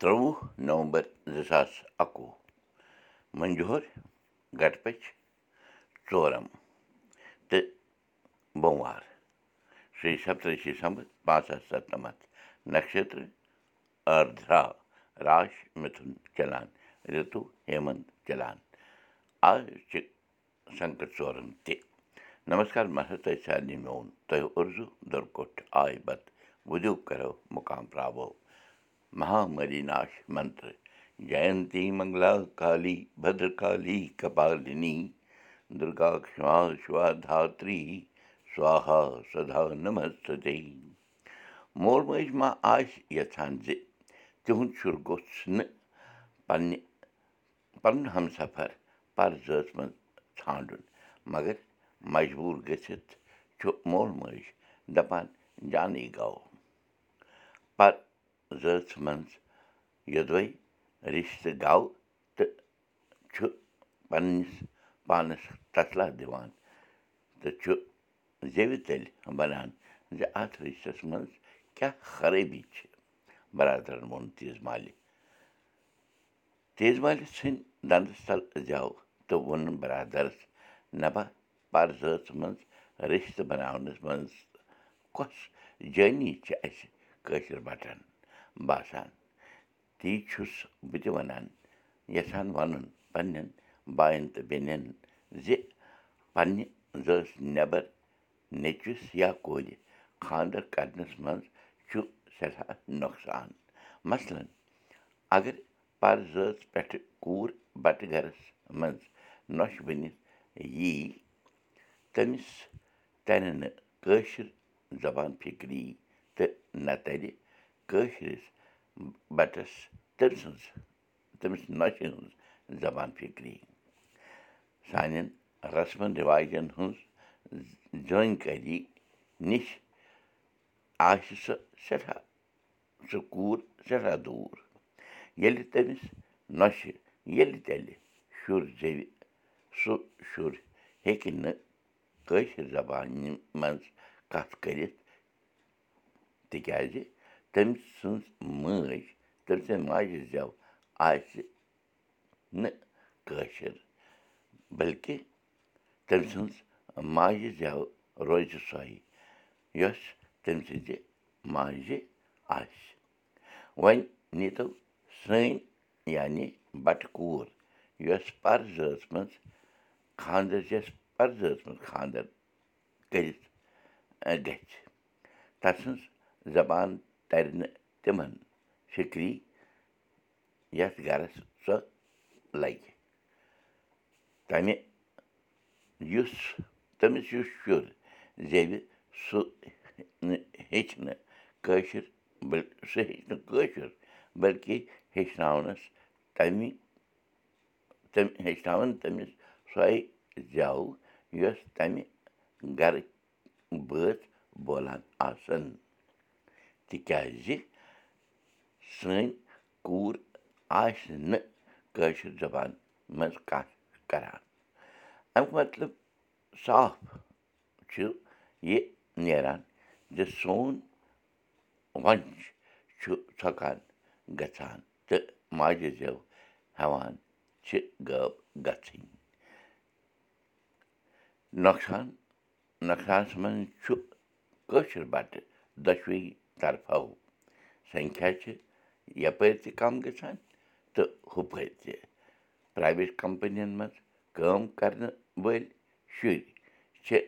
ترٛۆوُہ نومبر زٕ ساس اَکوُہ مٔنجور گٹپٔچ ژورم تہٕ بوموار شیٚیہِ سَتتٕرٛشی سَمبر پانٛژھ ساس سَتنَمَتھ نَشتر أردرا راش مِتھُن چلان رِتُو ہیمنت چلان آز چھِ سنٛکر ژورَن تہِ۔ نمسکار مہراج تۄہہِ سارنٕے میون تۄہہِ اُرزوٗ دُرکوٚٹھ آے بتہٕ وُدو کَرو مُقام ترٛاوو مہامری ناش منتر جینتی منگلا کالی بدر کالی کپالنی دُرگا کما شِوا دھاتری سوہا سدا نمستے مول موج ما آسہِ یَژھان زِ تِہُنٛد شُر گوٚژھ نہٕ پنٛنہِ پَنُن ہمسفر پرزٲژ منٛز ژھانٛڈُن زٲژ منٛز یوٚدوَے رِشتہٕ گوٚو تہٕ چھُ پنٛنِس پانَس تسلا دِوان تہٕ چھُ زیٚوِ تیٚلہِ وَنان زِ اَتھ رِشتَس منٛز کیٛاہ خرٲبی چھِ بَرادرَن ووٚن تیز مالہِ تیز مالہِ ژھٕنۍ دَنٛدَس تَل زٮ۪و تہٕ ووٚنُن بَرادَرَس نبا پَر زٲژ منٛز رِشتہٕ بَناونَس منٛز کۄس جٲنی چھِ اَسہِ کٲشِر بَٹن باسان تی چھُس بہٕ تہِ وَنان یَژھان وَنُن پنٛنٮ۪ن بایَن تہٕ بیٚنٮ۪ن زِ پنٛنہِ زٲژ نٮ۪بر نیٚچوِس یا کورِ خانٛدر کَرنَس منٛز چھُ سٮ۪ٹھاہ نۄقصان مثلاً اگر پَر زٲژ پٮ۪ٹھٕ کوٗر بَٹہٕ گَرَس منٛز نۄشہِ بٔنِتھ یی تٔمِس تَرِ نہٕ کٲشِر زبان فِکری تہٕ نہ تَرِ کٲشرِس بَٹَس تٔمۍ سٕنٛز تٔمِس نۄشہِ ہٕنٛز زبان فِکری سانٮ۪ن رسمَن رِواجَن ہٕنٛز زٲنۍکٲری نِش آسہِ سۄ سٮ۪ٹھاہ سُہ کوٗر سٮ۪ٹھاہ دوٗر ییٚلہِ تٔمِس نۄشہِ ییٚلہِ تیٚلہِ شُر زیٚوِ سُہ شُر ہیٚکہِ نہٕ کٲشِر زبانہِ منٛز کَتھ کٔرِتھ تِکیٛازِ تٔمۍ سٕنٛز مٲج تٔمۍ سٕنٛدِ ماجہِ زٮ۪و آسہِ نہٕ کٲشِر بٔلکہِ تٔمۍ سٕنٛز ماجہِ زٮ۪و روزِ سۄے یۄس تٔمۍ سٕنٛزِ ماجہِ آسہِ وۄنۍ نیٖتو سٲنۍ یعنی بَٹہٕ کوٗر یۄس پَر زٲژ منٛز خانٛدر یۄس پَر زٲژ منٛز خانٛدر کٔرِتھ گژھِ تَس سٕنٛز زبان تَرِ نہٕ تِمَن فِکری یَتھ گَرَس سۄ لَگہِ تَمہِ یُس تٔمِس یُس شُر زیٚوِ سُہ ہیٚچھِ نہٕ کٲشِر سُہ ہیٚچھِ نہٕ کٲشُر بٔلکہِ ہیٚچھناونَس تَمہِ تٔمۍ ہیٚچھناوَن تٔمِس سۄے زٮ۪و یۄس تَمہِ گَرٕ بٲتھ بولان آسَن تِکیٛازِ سٲنۍ کوٗر آسہِ نہٕ کٲشِر زبان منٛز کَتھ کَران اَمیُک مطلب صاف چھُ یہِ نیران زِ سون وۄنۍ چھُ ژھۄکان گژھان تہٕ ماجہِ زٮ۪و ہٮ۪وان چھِ غٲب گژھٕنۍ نۄقصان نۄقصانَس منٛز چھُ کٲشِر بَٹہٕ دۄشوٕے طرفو سنکھیا چھِ یَپٲرۍ تہِ کَم گژھان تہٕ ہُپٲرۍ تہِ پرٛایویٹ کَمپٔنِیَن منٛز کٲم کَرنہٕ وٲلۍ شُرۍ چھِ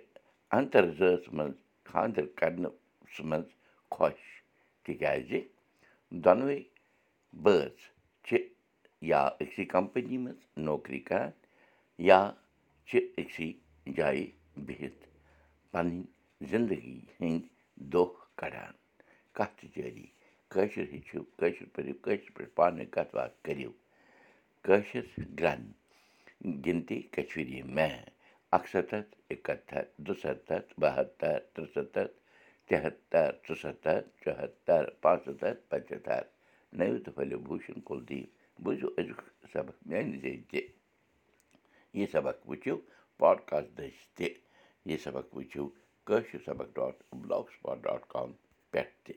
اَنتَر زٲژ منٛز خانٛدَر کَرنَس منٛز خۄش تِکیٛازِ دۄنوَے بٲژ چھِ یا أکسٕے کَمپٔنی منٛز نوکری کَران یا چھِ أکسٕے جایہِ بِہِتھ پَنٕنۍ زِندگی ہٕنٛدۍ دۄہ کَڑان کَتھ تہِ جٲری کٲشِر ہیٚچھِو کٲشِر پٲٹھۍ کٲشِر پٲٹھۍ پانہٕ ؤنۍ کَتھ باتھ کٔرِو۔ کٲشِر گرٛن گِنتی کشمیٖری میں اَکہٕ سَتَتھ اِکہتر دُسَتَتھ بَہتر تُرٛسَتَتھ تِہتر ژُسَتَتھ ژُہتر پانٛژسَتَتھ پانٛژتر نٔو تہٕ پھٔلِو بوٗشَن کُلدیپ بوٗزِو أزیُک سبق میٛانہِ ذٔریعہِ تہِ۔ یہِ سبق وٕچھِو پاڈکاسٹ دٔسۍ تہِ۔ یہِ سبق وٕچھِو کٲشِر سبق ڈاٹ بٕلاک ڈاٹ کام پٮ۪ٹھ تہِ